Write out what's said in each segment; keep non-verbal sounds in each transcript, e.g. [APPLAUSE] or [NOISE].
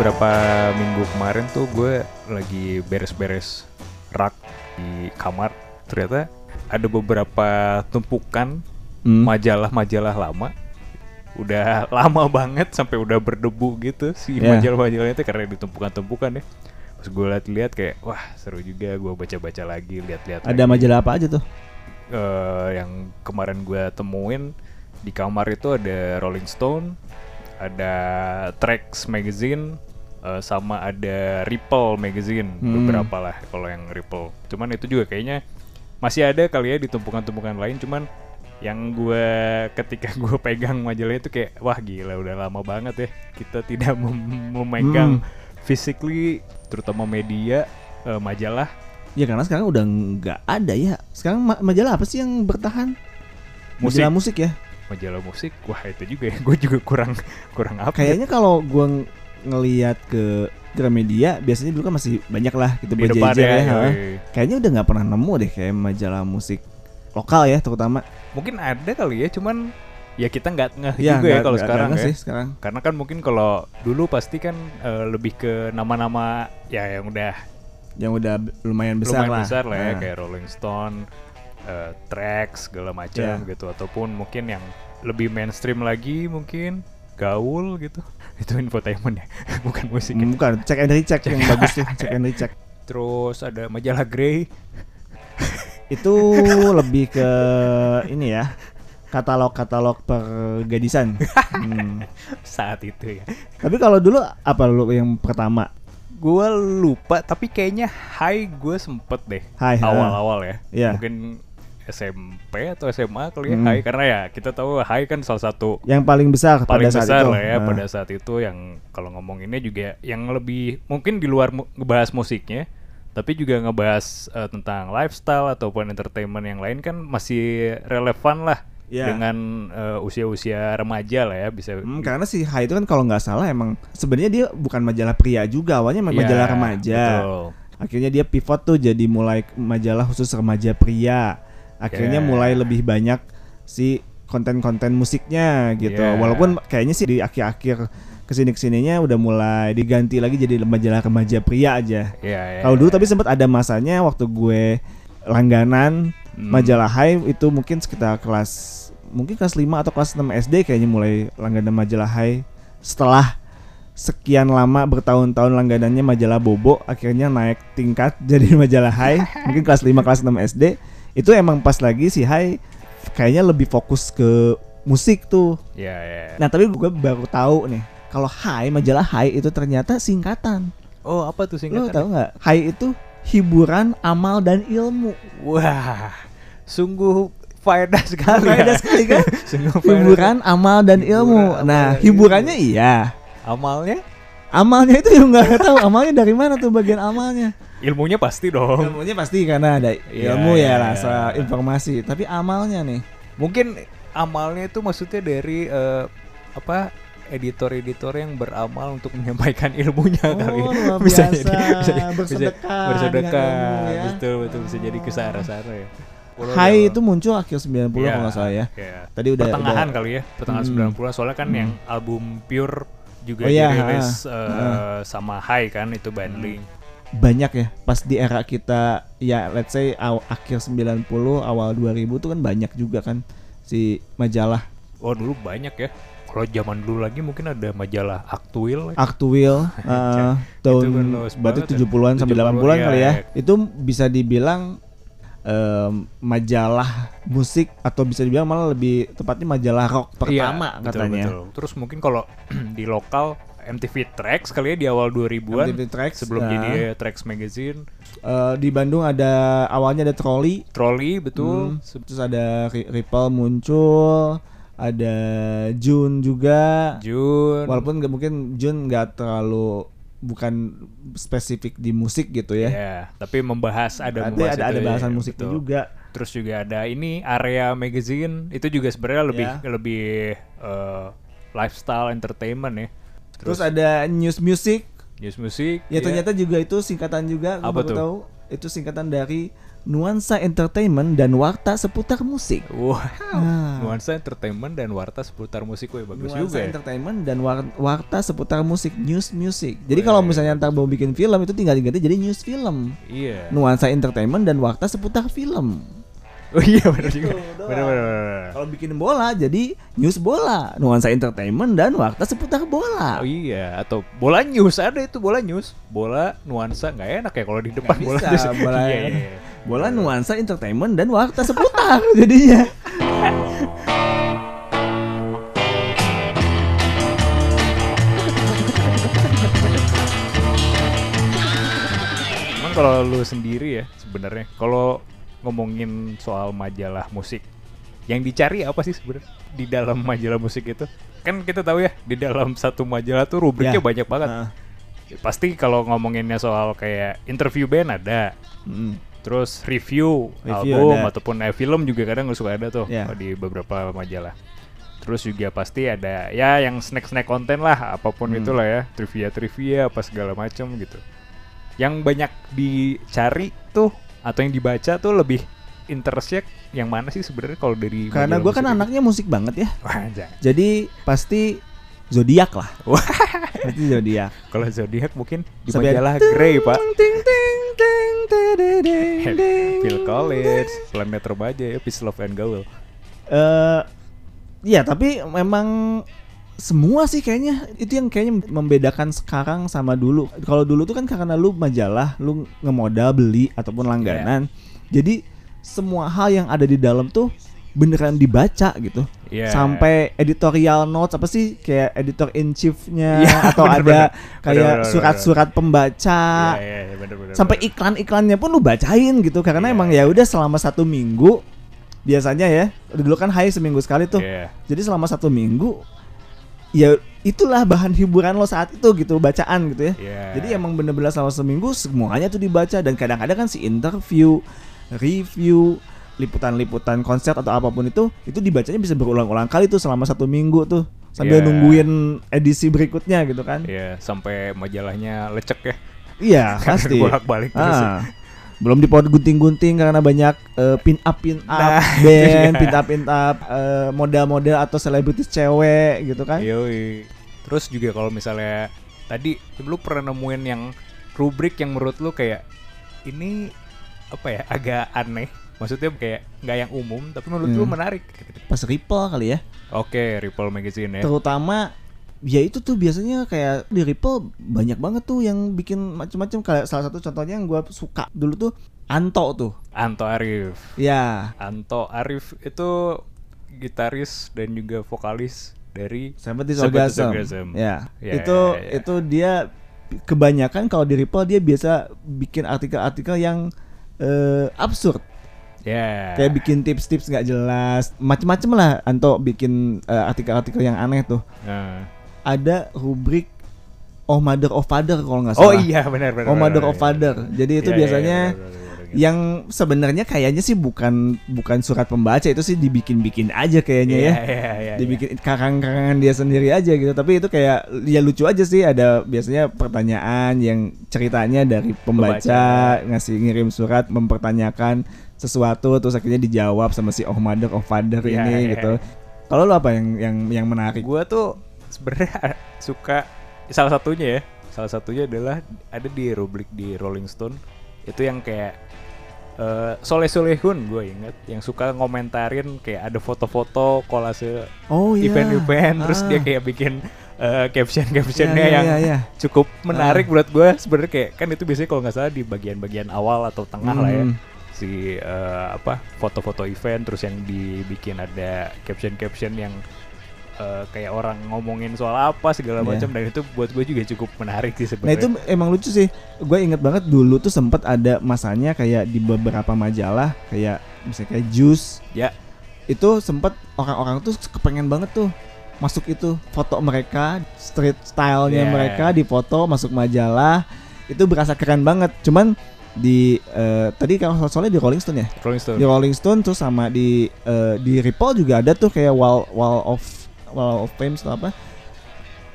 beberapa minggu kemarin tuh gue lagi beres-beres rak di kamar. Ternyata ada beberapa tumpukan Hmm. majalah-majalah lama. Udah [LAUGHS] lama banget sampai udah berdebu gitu si Ya. majalah-majalahnya itu karena ditumpukan-tumpukan ya. Pas gue liat-liat kayak wah seru juga gue baca-baca lagi lihat-lihat. Ada lagi. majalah apa aja tuh? Eh, yang kemarin gue temuin di kamar itu ada Rolling Stone, ada Trax Magazine, eh, sama ada Ripple Magazine Hmm. beberapa lah kalau yang Ripple. Cuman itu juga kayaknya masih ada kali ya di tumpukan-tumpukan lain. Cuman yang gue ketika [LAUGHS] gue pegang majalah itu kayak wah gila udah lama banget ya kita tidak mem- memegang Hmm. physically terutama media eh, majalah Ya karena sekarang udah nggak ada ya. Sekarang ma- majalah apa sih yang bertahan? Musik. Majalah musik ya. majalah musik wah itu juga ya [LAUGHS] gue juga kurang kurang apa Kayaknya kalau ng- ngelihat ke Gramedia biasanya dulu kan masih banyak lah gitu di depan ya, ya. yoi. Kayaknya udah nggak pernah nemu deh kayak majalah musik lokal ya terutama. mungkin ada kali ya cuman ya kita nggak ngeh Ya, juga ya nggak- kalau sekarang ya sih sekarang. karena kan mungkin kalau dulu pasti kan eh, lebih ke nama-nama ya yang udah Yang udah lumayan besar lumayan lah. besar lah ya Nah. kayak Rolling Stone, eh, Trax segala macam Ya. gitu ataupun mungkin yang lebih mainstream lagi mungkin gaul gitu itu infotainment ya [LAUGHS] bukan musik ya. Bukan, cek and recheck yang bagus tuh, [LAUGHS] cek and recheck. terus ada majalah Grey Itu lebih ke ini ya. Katalog-katalog pergadisan. Hmm. [LAUGHS] saat itu ya Tapi kalau dulu apa lu yang pertama? gue lupa tapi kayaknya high gue sempet deh Hai, ha. awal-awal ya Iya. mungkin SMP atau SMA kali ya Hmm. high karena ya kita tahu high kan salah satu Yang paling besar paling pada saat besar itu. lah ya Nah. pada saat itu yang kalau ngomonginnya juga yang lebih mungkin di luar mu- ngebahas musiknya tapi juga ngebahas eh, tentang lifestyle ataupun entertainment yang lain kan masih relevan lah Iya. dengan eh, usia-usia remaja lah ya bisa Hmm, karena si Hai itu kan kalau nggak salah emang sebenarnya dia bukan majalah pria juga awalnya emang Iya, majalah remaja. betul. Akhirnya dia pivot tuh jadi mulai majalah khusus remaja pria. Akhirnya Iya. mulai lebih banyak si konten-konten musiknya gitu. Iya. Walaupun kayaknya sih di akhir-akhir ke sini ke sininya udah mulai diganti lagi jadi majalah remaja pria aja. Iya, iya, Kalau dulu iya. tapi sempat ada masanya waktu gue langganan Hmm. majalah Hai itu mungkin sekitar kelas mungkin kelas 5 atau kelas 6 SD kayaknya mulai langganan majalah Hai setelah sekian lama bertahun-tahun langganannya majalah Bobo akhirnya naik tingkat [LAUGHS] jadi majalah Hai mungkin kelas 5 kelas 6 SD itu emang pas lagi si Hai kayaknya lebih fokus ke musik tuh Iya, iya. nah tapi gue baru tahu nih kalau Hai majalah Hai itu ternyata singkatan Oh, apa tuh Lo singkatan? tau nggak? Hai itu hiburan, amal dan ilmu. Wah, sungguh faedah sekali. Faedah ya. sekali kan? [LAUGHS] sungguh faedah. Hiburan, amal dan Hiburan, ilmu. amal, Nah, dan hiburannya iya. Amalnya? Amalnya itu yang nggak tahu amalnya dari mana tuh bagian amalnya. Ilmunya pasti dong. Ilmunya pasti karena ada Iya, ilmu ya lah iya. soal informasi. Tapi amalnya nih, Mungkin amalnya itu maksudnya dari eh, apa? editor-editor yang beramal untuk menyampaikan ilmunya Oh, kali. [LAUGHS] bisa biasa. jadi bisa, Bersedekah ilmu ya. betul betul bisa jadi ke sana-sana ya. Hai itu muncul akhir 90 Iya, kalau nggak salah ya. iya. Tadi udah pertengahan udah- kali ya, pertengahan Hmm. 90 soalnya kan yang album Pure juga Oh, iya, dirilis eh, ha. sama High kan itu bundling. Banyak ya pas di era kita ya let's say aw- akhir 90 awal 2000 tuh kan banyak juga kan si majalah Oh dulu banyak ya. Kalau zaman dulu lagi mungkin ada majalah Aktuil. Aktuil [LAUGHS] uh, tahun luas berarti banget ya. 70-an sampai 70-an, 80-an iya, kali ya. iya. Itu bisa dibilang em, majalah musik atau bisa dibilang malah lebih tepatnya majalah rock pertama Iya, betul, katanya. betul. Terus mungkin kalau [CLEARS THROAT] di lokal MTV Tracks kali ya di awal 2000-an MTV Tracks, sebelum ya. jadi Tracks Magazine, Eh, di Bandung ada awalnya ada Trolley, Trolley betul. Hmm, terus ada Ri- Ripple muncul, ada Jun juga. Jun. Walaupun nggak mungkin Jun nggak terlalu bukan spesifik di musik gitu ya. ya, tapi membahas ada Ada membahas ada, ada ya, bahasan musiknya betul. juga. Terus juga ada ini area magazine itu juga sebenarnya lebih Ya. lebih eh, lifestyle entertainment ya. Terus, ada news music. news musik. Ya ternyata juga itu singkatan juga. Apa baru tuh? tahu itu singkatan dari nuansa entertainment dan warta seputar musik. Wah, Ah. [LAUGHS] nuansa entertainment dan warta seputar musik, weh bagus nuansa juga. ya. entertainment dan war- warta seputar musik news music. Jadi kalau misalnya ntar mau bikin film itu tinggal diganti jadi news film. Iya. Nuansa entertainment dan warta seputar film. Oh iya benar juga. doang. Benar benar. Kalau bikin bola jadi news bola, nuansa entertainment dan warta seputar bola. Oh iya, atau bola news ada itu bola news, bola nuansa nggak enak ya kalau di depan Nggak bola bisa, news. bola- Iya, iya, iya. Bola nuansa entertainment dan warta seputar [LAUGHS] jadinya. Emang kalau lu sendiri ya sebenarnya, kalau ngomongin soal majalah musik, yang dicari apa sih sebenarnya di dalam majalah musik itu? Kan kita tahu ya di dalam satu majalah tuh rubriknya Ya. banyak banget. Heeh. Pasti kalau ngomonginnya soal kayak interview band ada, Mm. terus review, Review album ada. ataupun eh, film juga kadang suka ada tuh Ya. di beberapa majalah. Terus juga pasti ada ya yang snack-snack konten lah, apa pun Hmm. itulah ya, trivia-trivia apa segala macam gitu. Yang banyak dicari tuh atau yang dibaca tuh lebih interestnya yang mana sih sebenarnya kalau dari Karena gue kan itu? anaknya musik banget ya. Wah. Jadi pasti zodiak lah. [LAUGHS] Pasti zodiak. kalau zodiak mungkin di majalah Grey, Pak. ting, ting, ting, tededeng, deng. Phil Collins, Planet Remaja ya, Peace Love and Gaul. Eh, Iya tapi memang semua sih kayaknya itu yang kayaknya membedakan sekarang sama dulu. Kalau dulu tuh kan karena lu majalah, lu ngemodal beli ataupun langganan. Jadi semua hal yang ada di dalam tuh beneran dibaca gitu. Iya. Sampai editorial notes apa sih kayak editor in chiefnya Iya, atau [LAUGHS] bener-bener. ada kayak surat-surat pembaca. Iya, iya, bener-bener. sampai iklan-iklannya pun lu bacain gitu karena Iya, emang iya. ya udah selama satu minggu biasanya ya dulu kan high seminggu sekali tuh Iya. jadi selama satu minggu ya itulah bahan hiburan lo saat itu gitu bacaan gitu ya Iya. jadi emang bener-bener selama seminggu semuanya tuh dibaca dan kadang-kadang kan si interview review liputan-liputan konser atau apa pun itu itu dibacanya bisa berulang-ulang kali tuh selama satu minggu tuh sambil Iya. nungguin edisi berikutnya gitu kan Iya, sampai majalahnya lecek ya. iya [LAUGHS] pasti bolak-balik terus ya. Belum dipot gunting-gunting karena banyak eh, pin up pin up Nah, band, [LAUGHS] iya. pin up pin up eh, model-model atau selebritis cewek gitu kan. Yoi. Terus juga kalau misalnya tadi lu pernah nemuin yang rubrik yang menurut lu kayak ini apa ya agak aneh. Maksudnya kayak nggak yang umum tapi menurut lu Hmm. menarik. Pas Ripple kali ya. Oke, Ripple Magazine ya. Terutama ya itu tuh biasanya kayak di Ripple banyak banget tuh yang bikin macam-macam kayak salah satu contohnya yang gua suka dulu tuh Anto tuh. Anto Arif. Ya, Anto Arif itu gitaris dan juga vokalis dari Seventies Orgasm. Orgasm. Ya, Ya, itu ya, ya. itu dia kebanyakan kalau di Ripple dia biasa bikin artikel-artikel yang eh, absurd. Ya. kayak bikin tips-tips nggak jelas macem-macem lah Anto bikin eh, artikel-artikel yang aneh tuh Nah. Ada rubrik Oh Mother of Father kalau nggak Oh salah. iya benar benar. Oh Mother benar, of benar. Father. Jadi itu iya, biasanya iya, benar, yang sebenarnya kayaknya sih bukan bukan surat pembaca itu sih dibikin-bikin aja kayaknya Iya, ya. iya, dibikin karang-karangan dia sendiri aja gitu. Tapi itu kayak ya lucu aja sih. Ada biasanya pertanyaan yang ceritanya dari pembaca, Pembaca. ngasih ngirim surat mempertanyakan sesuatu terus akhirnya dijawab sama si oh mother oh father ini gitu. kalau lo apa yang yang yang menarik? Gua tuh sebenarnya [LAUGHS] suka salah satunya ya. Salah satunya adalah ada di rubrik di Rolling Stone itu yang kayak eh Soleh Solehun gue inget yang suka ngomentarin kayak ada foto-foto kolase oh iya event-event terus Ah. dia kayak bikin eh, caption-captionnya Iya, iya, yang iya, iya. cukup menarik Ah. menurut gue sebenarnya kayak kan itu biasanya kalau nggak salah di bagian-bagian awal atau tengah lah ya Hmm. si eh, apa foto-foto event terus yang dibikin ada caption-caption yang eh, kayak orang ngomongin soal apa segala Iya. macam dan itu buat gue juga cukup menarik sih Nah itu sebenarnya. emang lucu sih. Gue inget banget dulu tuh sempet ada masanya kayak di beberapa majalah kayak misalnya kayak Juice ya itu sempet orang-orang tuh kepengen banget tuh masuk itu foto mereka street stylenya Yeah. mereka di foto masuk majalah itu berasa keren banget. Cuman di eh, tadi kalau soalnya di Rolling Stone ya Rolling Stone. di Rolling Stone terus sama di eh, di Ripple juga ada tuh kayak wall wall of wall of fame atau apa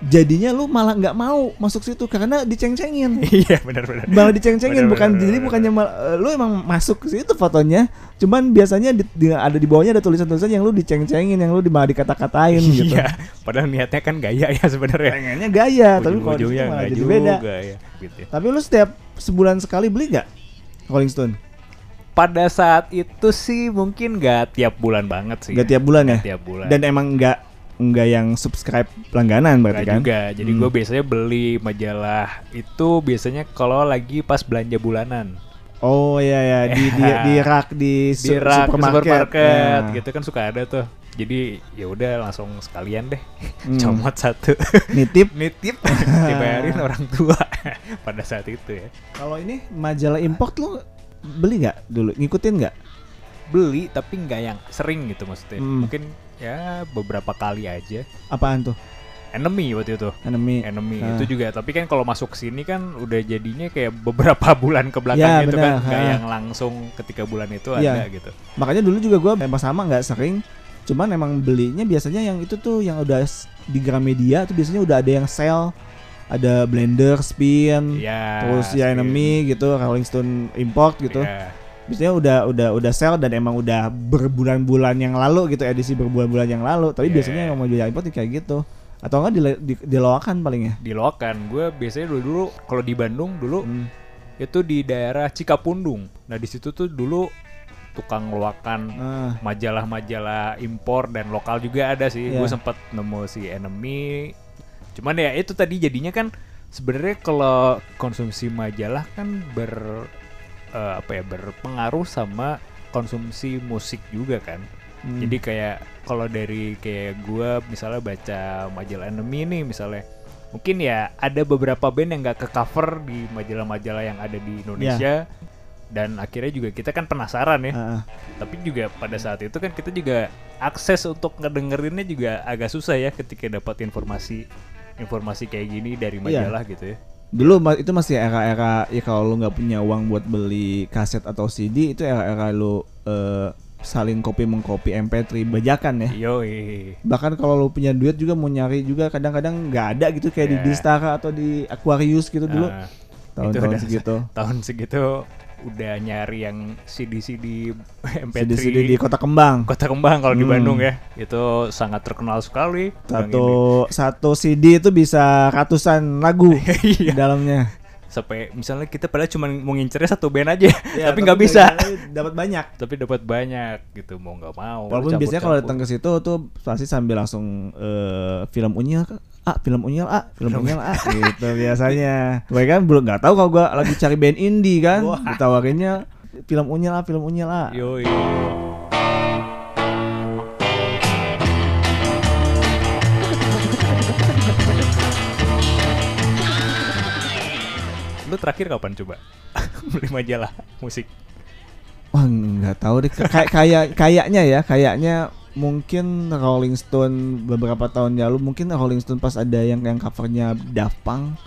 jadinya lu malah nggak mau masuk situ karena diceng-cengin. [LAUGHS] Iya benar-benar malah diceng-cengin Bener, bukan bener, jadi bener, bukannya mal- lu emang masuk ke situ fotonya cuman biasanya di, di- ada di bawahnya ada tulisan-tulisan yang lu diceng-cengin yang lu di malah dikata-katain gitu. iya [LAUGHS] padahal niatnya kan gaya ya sebenarnya. Pengennya gaya tapi kalau di malah jadi juga beda. ya gitu ya. tapi lu setiap sebulan sekali beli nggak Rolling Stone? Pada saat itu sih mungkin nggak tiap bulan banget sih nggak tiap bulan ya? Tiap bulan. Dan emang nggak nggak yang subscribe langganan berarti Nggak kan? juga. Jadi Hmm. gue biasanya beli majalah itu biasanya kalau lagi pas belanja bulanan. Oh iya ya di di [LAUGHS] di rak di, di su- rak supermarket, supermarket Ya. gitu kan suka ada tuh. Jadi ya udah langsung sekalian deh. [LAUGHS] Hmm. comot satu. Nitip. [LAUGHS] Nitip. Dibayarin orang tua pada saat itu ya. Kalau ini majalah import lu beli nggak dulu? Ngikutin nggak? Beli tapi nggak yang sering gitu maksudnya. Hmm. mungkin ya beberapa kali aja apaan tuh enemy waktu itu enemy enemy Ah. itu juga tapi kan kalau masuk sini kan udah jadinya kayak beberapa [LAUGHS] bulan ke belakang Ya, gitu benar. kan nggak Ah. yang langsung ketika bulan itu Iya. ada gitu makanya dulu juga gua emang sama nggak sering cuman emang belinya biasanya yang itu tuh yang udah di Gramedia tuh biasanya udah ada yang sale ada blender spin ya terus ya spin. enemy gitu Rolling Stone import gitu Iya. Biasanya udah udah udah sale dan emang udah berbulan-bulan yang lalu gitu edisi berbulan-bulan yang lalu tapi Iya. biasanya yang mau jual import kayak gitu atau enggak di, di, di loakan paling ya di lokan gue biasanya dulu dulu kalau di Bandung dulu Hmm. itu di daerah Cikapundung nah di situ tuh dulu tukang loakan Ah, majalah-majalah impor dan lokal juga ada sih. Iya. Gue sempet nemu si Enemy. Cuman ya itu tadi jadinya kan sebenarnya kalau konsumsi majalah kan ber eh, apa ya berpengaruh sama konsumsi musik juga kan. hmm. Jadi kayak kalau dari kayak gue misalnya baca majalah Enemy nih misalnya mungkin ya ada beberapa band yang nggak ke cover di majalah-majalah yang ada di Indonesia dan akhirnya juga kita kan penasaran ya ah. tapi juga pada saat itu kan kita juga akses untuk ngedengerinnya juga agak susah ya ketika dapat informasi informasi kayak gini dari Iya. majalah gitu ya Dulu itu masih era-era ya kalau lu nggak punya uang buat beli kaset atau CD itu era-era lu eh, saling kopi mengkopi MP3 bajakan ya. Yoi. Bahkan kalau lu punya duit juga mau nyari juga kadang-kadang nggak ada gitu kayak di Ya. Distara atau di Aquarius gitu dulu Ah, tahun-tahun segitu. [LAUGHS] tahun segitu udah nyari yang CD-CD MP3 CD-CD di Kota Kembang. Kota Kembang kalau di Hmm. Bandung ya itu sangat terkenal sekali Satu satu CD itu bisa ratusan lagu [LAUGHS] ini. di Iya. dalamnya. sampai misalnya kita padahal cuma mau ngincernya satu band aja Ya, [LAUGHS] tapi nggak bisa Dapat banyak. tapi dapat banyak gitu mau nggak mau Walaupun biasanya kalau datang ke situ tuh pasti sambil langsung eh, film unyil ah film unyil ah film unyil ah [LAUGHS] gitu biasanya. Gue kan belum nggak tahu kalau gue lagi cari band indie kan, Wah. ditawarinnya film unyil ah film unyil ah. Yoi. Lu terakhir kapan coba [LAUGHS] beli majalah musik? Wah nggak tahu deh kayak kayak kayaknya ya kayaknya mungkin Rolling Stone beberapa tahun lalu mungkin Rolling Stone pas ada yang yang covernya Daft Punk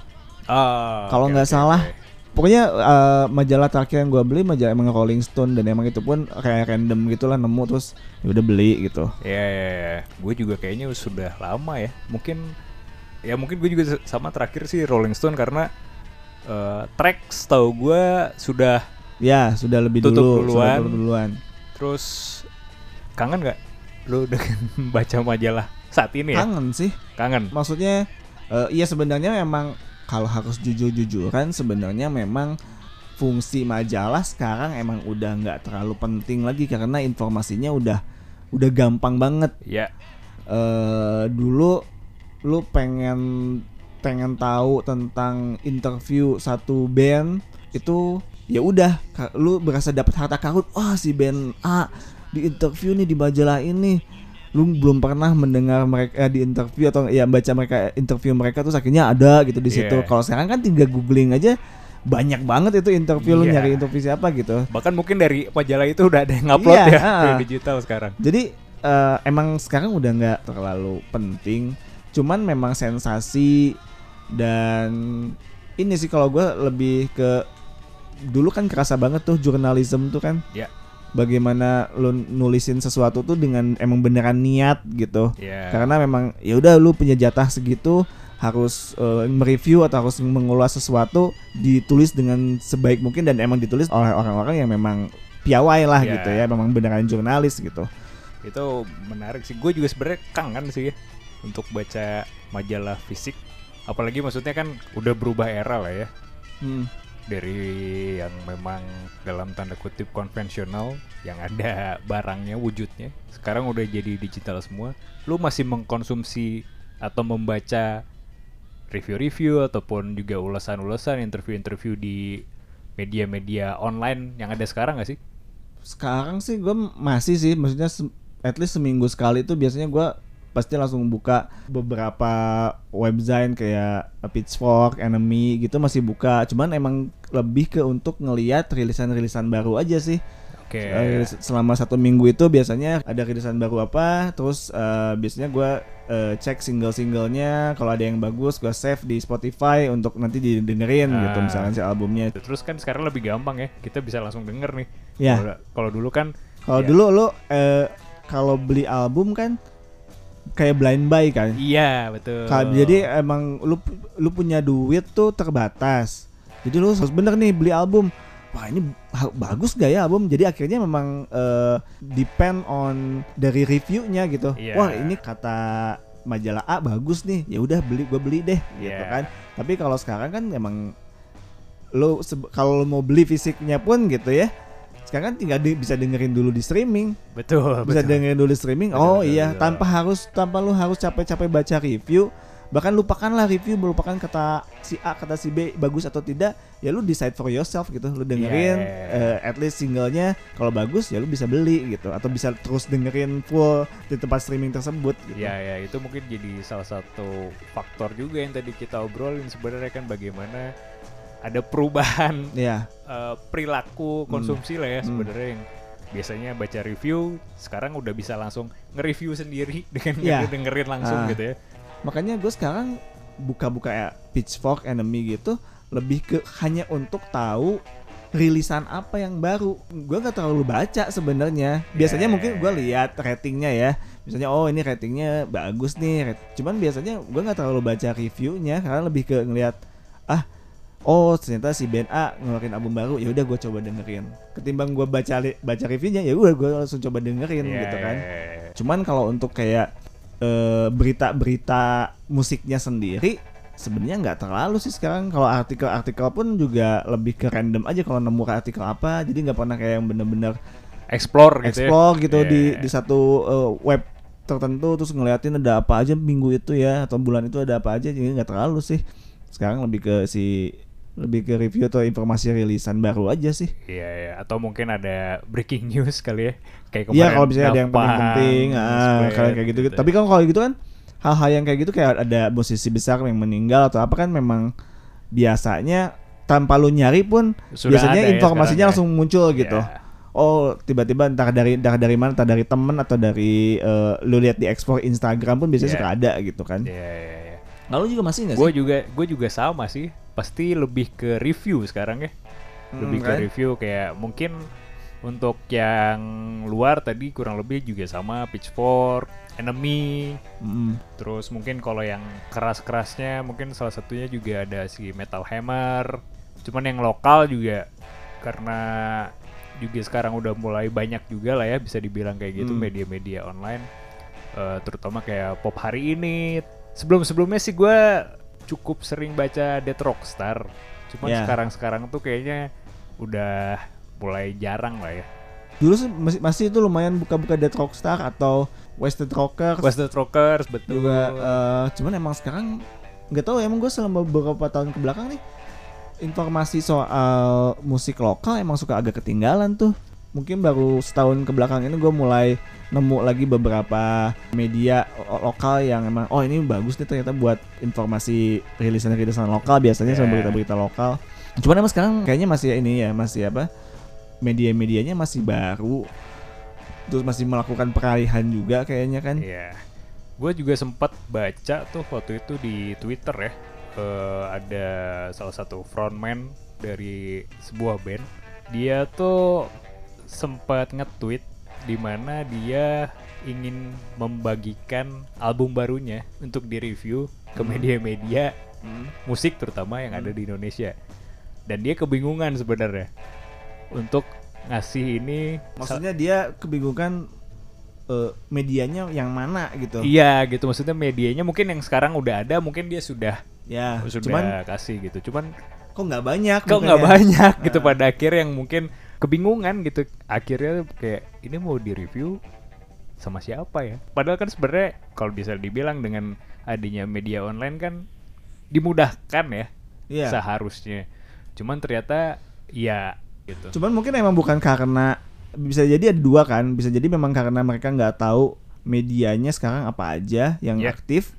Ah, Kalau oke, nggak oke, salah, oke. pokoknya eh, majalah terakhir yang gue beli majalah emang Rolling Stone dan emang itu pun kayak random gitulah nemu terus ya udah beli gitu Ya, ya, ya. gue juga kayaknya sudah lama ya. Mungkin ya mungkin gue juga sama terakhir sih Rolling Stone karena eh track setahu gue sudah ya sudah lebih Tutup dulu sudah duluan. tutup duluan terus kangen nggak lu dengan [LAUGHS] baca majalah saat ini ya? kangen sih Kangen. maksudnya eh, iya sebenarnya memang kalau harus jujur-jujuran sebenarnya memang fungsi majalah sekarang emang udah nggak terlalu penting lagi karena informasinya udah udah gampang banget Ya, eh dulu lu pengen pengen tahu tentang interview satu band itu ya udah lu berasa dapat harta karun wah si band A di interview nih di majalah ini lu belum pernah mendengar mereka di interview atau ya baca mereka interview mereka tuh akhirnya ada gitu di situ Iya. kalau sekarang kan tinggal googling aja banyak banget itu interview lu Iya. nyari interview siapa gitu bahkan mungkin dari majalah itu udah ada yang upload Iya, ya di digital sekarang. Jadi eh, emang sekarang udah nggak terlalu penting, cuman memang sensasi dan ini sih kalau gue lebih ke dulu kan kerasa banget tuh jurnalisme tuh kan. Ya. Bagaimana lu nulisin sesuatu tuh dengan emang beneran niat gitu. Ya. Karena memang ya udah lu punya jatah segitu, harus eh, mereview atau harus mengulas sesuatu ditulis dengan sebaik mungkin dan emang ditulis oleh orang-orang yang memang piawai lah Ya. gitu ya, memang beneran jurnalis gitu. itu menarik sih gue juga sebenarnya kangen sih ya untuk baca majalah fisik apalagi maksudnya kan udah berubah era lah ya Hmm. Dari yang memang dalam tanda kutip konvensional yang ada barangnya wujudnya sekarang udah jadi digital semua lu masih mengkonsumsi atau membaca review-review ataupun juga ulasan-ulasan interview-interview di media-media online yang ada sekarang gak sih? Sekarang sih gue masih sih, maksudnya at least seminggu sekali itu biasanya gue pasti langsung buka beberapa website kayak Pitchfork, Enemy gitu masih buka. Cuman emang lebih ke untuk ngeliat rilisan-rilisan baru aja sih. Oke. Eh, se- selama satu minggu itu biasanya ada rilisan baru apa, terus eh, biasanya gue eh, cek single-singlenya, kalau ada yang bagus gue save di Spotify untuk nanti didengerin gitu Ah. misalkan si albumnya. Terus kan sekarang lebih gampang ya, kita bisa langsung denger nih. Ya. Kalau- Kalau dulu kan Kalau Ya. dulu lo eh, kalau beli album kan kayak blind buy kan. iya betul. Ka- Jadi emang lu lu punya duit tuh terbatas. Jadi lu harus bener nih beli album. Wah ini bagus gak ya album? Jadi akhirnya memang eh, depend on dari reviewnya gitu. Iya. Wah ini kata majalah A bagus nih. Ya udah beli gue beli deh gitu Iya. kan. Tapi kalau sekarang kan emang lu kalau mau beli fisiknya pun gitu ya. Sekarang kan tinggal di- bisa dengerin dulu di streaming betul, bisa betul. dengerin dulu di streaming. Betul, oh betul, iya, betul. tanpa harus tanpa lu harus capek-capek baca review. Bahkan lupakanlah review, melupakan kata si A, kata si B bagus atau tidak. Ya lu decide for yourself gitu. Lu dengerin Yeah. eh, at least singlenya kalau bagus ya lu bisa beli gitu atau bisa terus dengerin full di tempat streaming tersebut gitu. Ya ya itu mungkin jadi salah satu faktor juga yang tadi kita obrolin sebenarnya kan bagaimana ada perubahan Iya. eh, perilaku konsumsi lah ya Hmm. sebenarnya yang biasanya baca review sekarang udah bisa langsung nge-review sendiri [LAUGHS] dengan Iya. dengerin langsung Ah. gitu ya. Makanya gue sekarang buka-buka ya Pitchfork Enemy gitu lebih ke hanya untuk tahu rilisan apa yang baru. Gue nggak terlalu baca sebenarnya. Biasanya Yeah. mungkin gue lihat ratingnya ya. Misalnya oh ini ratingnya bagus nih. Cuman biasanya gue nggak terlalu baca reviewnya karena lebih ke ngelihat ah oh ternyata si band A ngeluarin album baru ya udah gue coba dengerin. Ketimbang gue baca baca reviewnya ya udah gue langsung coba dengerin Iya, gitu kan. iya, iya. Cuman kalau untuk kayak eh, berita-berita musiknya sendiri sebenarnya nggak terlalu sih sekarang kalau artikel-artikel pun juga lebih ke random aja kalau nemu artikel apa jadi nggak pernah kayak yang bener-bener explore gitu explore ya. gitu Iya, di iya. di satu eh, web tertentu terus ngeliatin ada apa aja minggu itu ya atau bulan itu ada apa aja jadi nggak terlalu sih sekarang lebih ke si lebih ke review atau informasi rilisan baru aja sih Iya, iya. atau mungkin ada breaking news kali ya. Kayak kemarin Iya kalau misalnya ada yang penting-penting, ah, kayak kayak gitu. Tapi kan kalau gitu kan hal-hal yang kayak gitu kayak ada musisi besar yang meninggal atau apa kan memang biasanya tanpa lu nyari pun Sudah biasanya ada ya informasinya ya. langsung muncul gitu. Iya. Oh tiba-tiba entah dari entah dari mana, entah dari temen atau dari eh, lu lihat di explore Instagram pun biasanya Iya. suka ada gitu kan. Iya, iya, iya. Lalu juga masih nggak Gue sih? juga gue juga sama sih. Pasti lebih ke review sekarang ya. Lebih Hmm, ke kan? review kayak mungkin untuk yang luar tadi kurang lebih juga sama Pitchfork, Enemy, Mm-mm. terus mungkin kalau yang keras-kerasnya mungkin salah satunya juga ada si Metal Hammer. Cuman yang lokal juga karena juga sekarang udah mulai banyak juga lah ya bisa dibilang kayak gitu Hmm. media-media online Eh, terutama kayak pop hari ini sebelum-sebelumnya sih gue cukup sering baca Dead Rockstar cuman Ya. sekarang-sekarang tuh kayaknya udah mulai jarang lah ya Dulu sih masih, masih itu lumayan buka-buka Dead Rockstar atau Wasted Rockers. Wasted Rockers betul juga eh, cuman emang sekarang nggak tahu emang gue selama beberapa tahun ke belakang nih informasi soal musik lokal emang suka agak ketinggalan tuh mungkin baru setahun ke belakang ini gue mulai nemu lagi beberapa media lo- lokal yang emang oh ini bagus nih ternyata buat informasi rilisan-rilisan lokal biasanya sama Yeah. berita-berita lokal cuman emang sekarang kayaknya masih ini ya masih apa media-medianya masih baru terus masih melakukan peralihan juga kayaknya kan Iya. Gue juga sempat baca tuh waktu itu di Twitter ya. eh, ada salah satu frontman dari sebuah band. Dia tuh sempat nge-tweet di mana dia ingin membagikan album barunya untuk direview ke Hmm. media-media musik terutama yang ada di Indonesia. Dan dia kebingungan sebenarnya untuk ngasih ini Maksudnya dia kebingungan eh, medianya yang mana gitu. Iya gitu maksudnya medianya mungkin yang sekarang udah ada mungkin dia sudah Ya, sudah cuman kasih gitu. Cuman kok nggak banyak kok nggak banyak gitu Nah. pada akhirnya yang mungkin kebingungan gitu. Akhirnya kayak ini mau di review sama siapa ya? Padahal kan sebenarnya kalau bisa dibilang dengan adanya media online kan dimudahkan ya Iya. seharusnya. Cuman ternyata ya gitu. Cuman mungkin emang bukan karena bisa jadi ada dua kan, bisa jadi memang karena mereka nggak tahu medianya sekarang apa aja yang Ya. aktif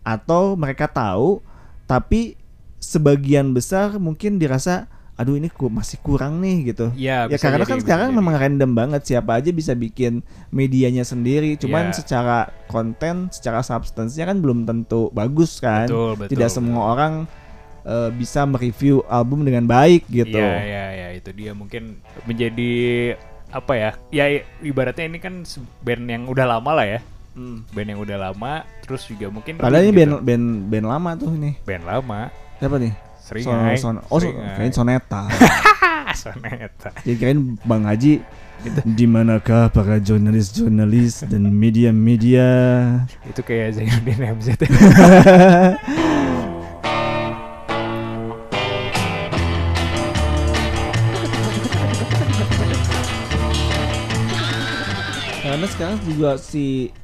atau mereka tahu tapi sebagian besar mungkin dirasa aduh ini ku masih kurang nih gitu. Ya, ya bisa karena jadi, kan sekarang jadi. memang random banget siapa aja bisa bikin medianya sendiri. Cuman Ya. secara konten, secara substance-nya kan belum tentu bagus kan. Betul, betul, Tidak betul. semua orang eh, bisa mereview album dengan baik gitu. Iya, iya, iya, itu dia mungkin menjadi apa ya? Ya ibaratnya ini kan band yang udah lama lah ya. Hmm. Band yang udah lama, terus juga mungkin Padahal ini gitu. band band band lama tuh ini. band lama. Siapa nih? Seringai. Son, son, oh, so, Seringai. kayaknya Soneta. [LAUGHS] Soneta. Jadi kirain Bang Haji di manakah para jurnalis-jurnalis dan media-media? Itu kayak Zainuddin MZ. [LAUGHS] Karena sekarang juga si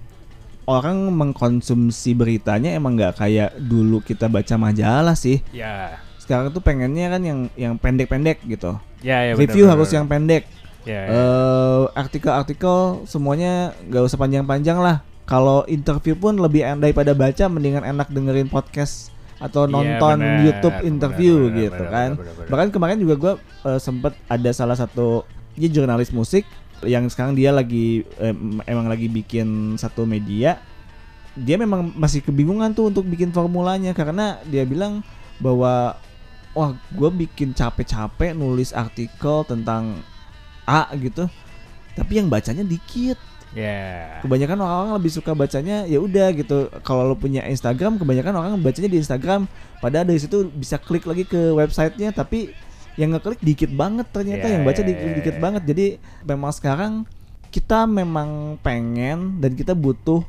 orang mengkonsumsi beritanya emang nggak kayak dulu kita baca majalah sih. ya. Sekarang tuh pengennya kan yang yang pendek-pendek gitu. Ya, ya Review benar, harus benar. yang pendek. ya, ya. eh artikel-artikel semuanya nggak usah panjang-panjang lah. Kalau interview pun lebih en- daripada baca, mendingan enak dengerin podcast atau Iya, nonton benar, YouTube interview benar, benar, gitu benar, kan. benar, benar. Bahkan kemarin juga gue sempet ada salah satu dia jurnalis musik yang sekarang dia lagi em, emang lagi bikin satu media. Dia memang masih kebingungan tuh untuk bikin formulanya karena dia bilang bahwa wah gue bikin capek-capek nulis artikel tentang A gitu tapi yang bacanya dikit. Ya. kebanyakan orang-orang lebih suka bacanya ya udah gitu. Kalau lo punya Instagram kebanyakan orang bacanya di Instagram. Padahal dari situ bisa klik lagi ke websitenya tapi yang ngeklik dikit banget ternyata. Ya, yang baca dikit, ya, dikit banget. Jadi memang sekarang kita memang pengen dan kita butuh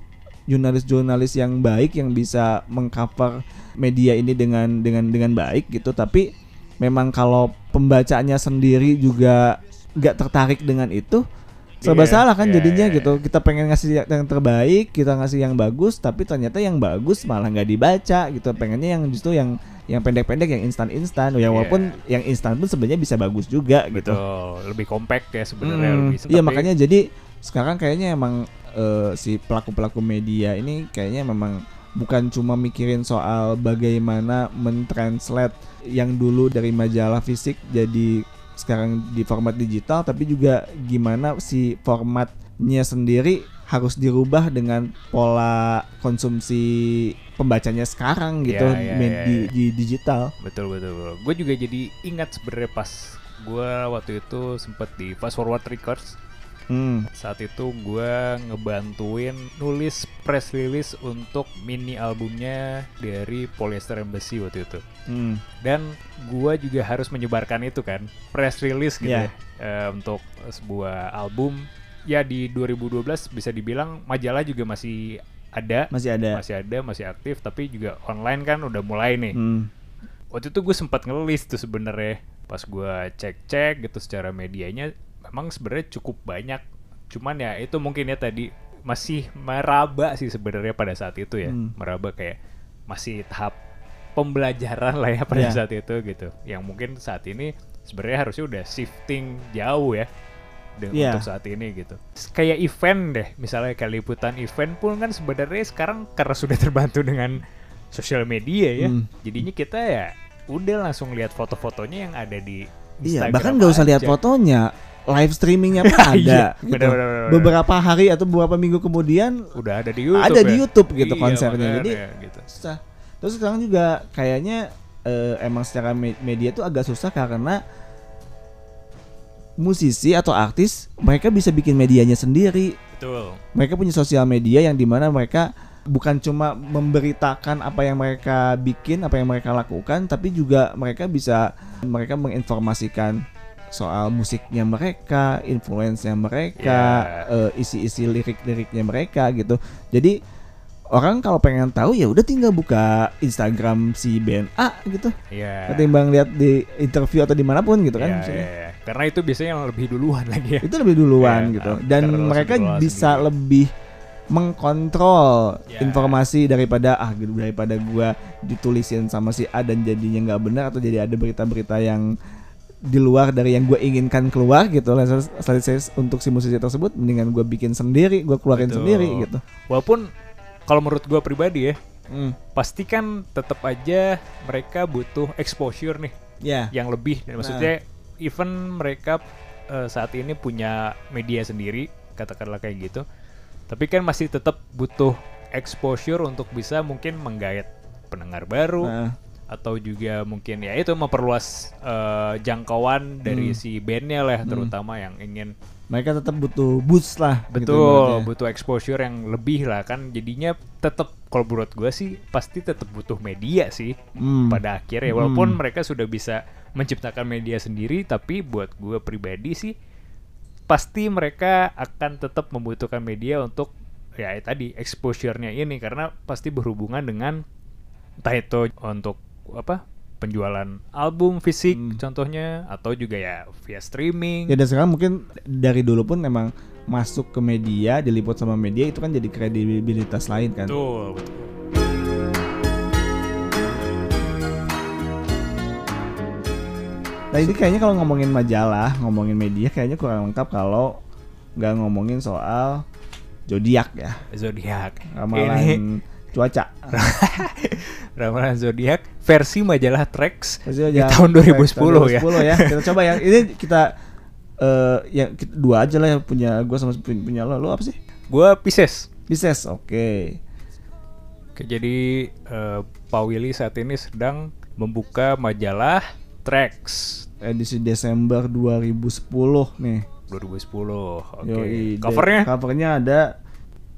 jurnalis-jurnalis yang baik yang bisa mengcover media ini dengan dengan dengan baik gitu. Tapi memang kalau pembacanya sendiri juga nggak tertarik dengan itu serba Iya, salah kan iya, jadinya iya, gitu. Kita pengen ngasih yang terbaik kita ngasih yang bagus tapi ternyata yang bagus malah nggak dibaca gitu. Pengennya yang justru yang yang pendek-pendek yang instan-instan. Ya walaupun yang instan pun sebenarnya bisa bagus juga gitu. Betul, lebih compact ya sebenarnya Hmm, lebih. iya makanya jadi sekarang kayaknya emang eh, si pelaku-pelaku media ini kayaknya memang bukan cuma mikirin soal bagaimana mentranslate yang dulu dari majalah fisik jadi sekarang di format digital tapi juga gimana si formatnya sendiri harus dirubah dengan pola konsumsi pembacanya sekarang gitu Iya, iya, med- iya, di, iya. di digital. Betul betul. betul. Gue juga jadi ingat sebenarnya pas gue waktu itu sempet di Fast Forward Records. Hmm. Saat itu gue ngebantuin nulis press release untuk mini albumnya dari Polyester Embassy waktu itu. Hmm. Dan gue juga harus menyebarkan itu kan press release gitu Iya. ya, eh, untuk sebuah album. Ya di 2012 bisa dibilang majalah juga masih ada, Masih ada. masih ada, masih aktif, tapi juga online kan udah mulai nih Hmm. waktu itu gue sempat ngelis tuh sebenarnya pas gue cek-cek gitu secara medianya memang sebenarnya cukup banyak cuman ya itu mungkin ya tadi masih meraba sih sebenarnya pada saat itu ya Hmm. meraba kayak masih tahap pembelajaran lah ya pada Iya. saat itu gitu yang mungkin saat ini sebenarnya harusnya udah shifting jauh ya dengan Iya. untuk saat ini gitu kayak event deh misalnya kayak liputan event pun kan sebenarnya sekarang karena sudah terbantu dengan sosial media ya Hmm. jadinya kita ya udah langsung lihat foto-fotonya yang ada di Iya, Instagram bahkan nggak usah lihat fotonya, live streamingnya [LAUGHS] pun ada. Iya, gitu. benar, benar, benar. Beberapa hari atau beberapa minggu kemudian udah ada di YouTube ada ya? di YouTube gitu Iya, konsernya. makanya Jadi gitu. susah. Terus sekarang juga kayaknya eh, emang secara me- media tuh agak susah karena musisi atau artis mereka bisa bikin medianya sendiri Betul. mereka punya sosial media yang di mana mereka bukan cuma memberitakan apa yang mereka bikin apa yang mereka lakukan tapi juga mereka bisa mereka menginformasikan soal musiknya mereka influence-nya mereka eh, isi-isi lirik-liriknya mereka gitu jadi orang kalau pengen tahu ya udah tinggal buka Instagram si band A gitu Iya. ketimbang lihat di interview atau di mana pun gitu kan maksudnya. iya, iya. Karena itu biasanya yang lebih duluan lagi ya. itu lebih duluan Iya, gitu karena dan mereka bisa sendiri. lebih mengkontrol Ya. informasi daripada ah gitu daripada gua ditulisin sama si A dan jadinya nggak benar atau jadi ada berita-berita yang di luar dari yang gue inginkan keluar gitu lah saya untuk si musisi tersebut mendingan gue bikin sendiri gue keluarin Betul. sendiri gitu Walaupun kalau menurut gua pribadi ya, Hmm. pasti kan tetap aja mereka butuh exposure nih ya yang lebih. Dan Maksudnya even mereka eh, saat ini punya media sendiri, katakanlah kayak gitu. Tapi kan masih tetap butuh exposure untuk bisa mungkin menggait pendengar baru Nah, atau juga mungkin ya itu memperluas eh, jangkauan dari Hmm. si bandnya lah terutama yang ingin mereka tetap butuh boost lah gitu betul ibaratnya. butuh exposure yang lebih lah kan jadinya tetap kalau menurut gue sih pasti tetap butuh media sih Hmm. pada akhirnya walaupun Hmm. mereka sudah bisa menciptakan media sendiri tapi buat gue pribadi sih pasti mereka akan tetap membutuhkan media untuk ya tadi exposure-nya ini karena pasti berhubungan dengan entah itu untuk apa penjualan album fisik Hmm. contohnya atau juga ya via streaming Ya dan sekarang mungkin dari dulu pun emang masuk ke media, diliput sama media itu kan jadi kredibilitas lain kan. betul betul Nah ini kayaknya kalau ngomongin majalah, ngomongin media kayaknya kurang lengkap kalau nggak ngomongin soal zodiak ya, zodiak ramalan ini cuaca. [LAUGHS] ramalan zodiak versi majalah Trax di tahun 2010 ya 2010 ya. Kita coba yang ini kita eh yang kita- dua aja lah yang punya gue sama pun- punya lo. Lo apa sih? gue Pisces Pisces. Oke. Oke, jadi eh, Pak Willy saat ini sedang membuka majalah Trax Edisi Desember 2010 nih. 2010. Oke. Yoi. Covernya covernya ada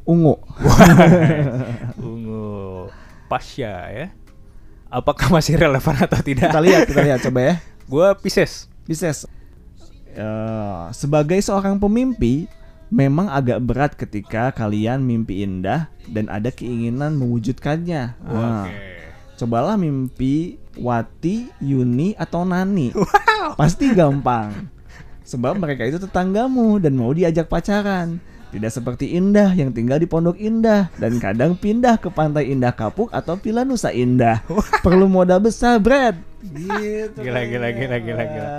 ungu. [LAUGHS] ungu Pasya ya. Apakah masih relevan atau tidak? kita lihat, kita lihat coba ya. [LAUGHS] Gue Pisces. Pisces. Eh, sebagai seorang pemimpi, memang agak berat ketika kalian mimpi indah dan ada keinginan mewujudkannya. Nah, Oke. cobalah mimpi Wati, Yuni, atau Nani. [LAUGHS] Pasti gampang. Sebab mereka itu tetanggamu dan mau diajak pacaran. Tidak seperti Indah yang tinggal di Pondok Indah dan kadang pindah ke Pantai Indah Kapuk atau Villa Nusa Indah. [LAUGHS] Perlu modal besar, Brad. Gitu. Gila, gila, gila, gila, gila.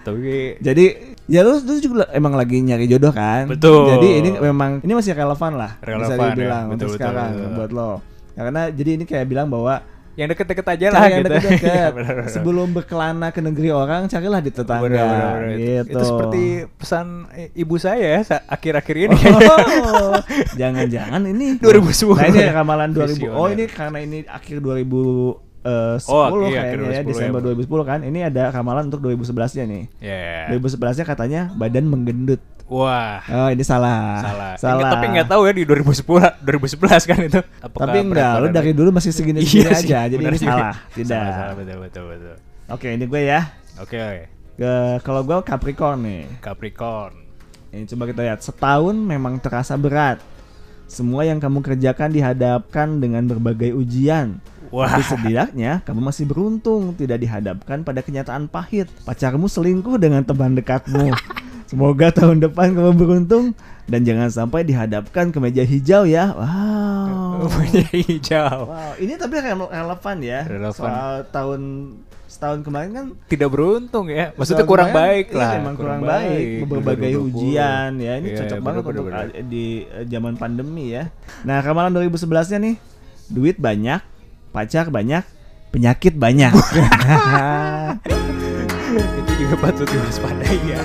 Tapi Jadi ya lu, lu juga emang lagi nyari jodoh kan? Betul. Jadi ini memang ini masih relevan lah bisa Relevan ya, dibilang betul, untuk betul, sekarang betul. buat lo. Karena jadi ini kayak bilang bahwa yang deket-deket aja lah cari yang gitu. deket-deket. [LAUGHS] Iya. Sebelum berkelana ke negeri orang, carilah di tetangga. Benar, benar. Itu- Gitu. Itu seperti pesan ibu saya ya akhir-akhir ini. Oh, [LAUGHS] jangan-jangan ini 2010. Nah ini ramalan 2000. Visioner. Oh ini karena ini akhir 2010 Oh, iya, kayaknya ya 2010 Desember ya. 2010 kan. Ini ada ramalan untuk 2011-nya nih. Ya. 2011-nya katanya badan menggendut. Wah. Oh ini salah. Salah. Salah. Enggak, tapi nggak tahu ya di 2010 2011 kan itu. Apakah Tapi enggak, lu dari dulu masih segini-segini Iya sih, aja. Jadi ini juga. salah. Tidak. Salah, salah, betul betul betul. Oke, ini gue ya. Oke, oke. Ke- kalau gue Capricorn nih. Capricorn. Ini coba kita lihat. Setahun memang terasa berat. Semua yang kamu kerjakan dihadapkan dengan berbagai ujian. Wah. Tapi setidaknya kamu masih beruntung tidak dihadapkan pada kenyataan pahit. Pacarmu selingkuh dengan teman dekatmu. [LAUGHS] Semoga tahun depan kamu beruntung dan jangan sampai dihadapkan ke meja hijau ya. Wow. Punya hijau. Wow, ini tapi rele- relevan ya. Relevan. Soal tahun setahun kemarin kan Tidak beruntung ya. Maksudnya kurang baik iya, lah. memang kurang, baik. Berbagai 2020. ujian ya. Ini Iya, cocok bener, banget bener, untuk bener. uh, di uh, zaman pandemi ya. Nah, ramalan 2011-nya nih, duit banyak, pacar banyak, penyakit banyak. [LAUGHS] Itu juga patut diwaspadai ya.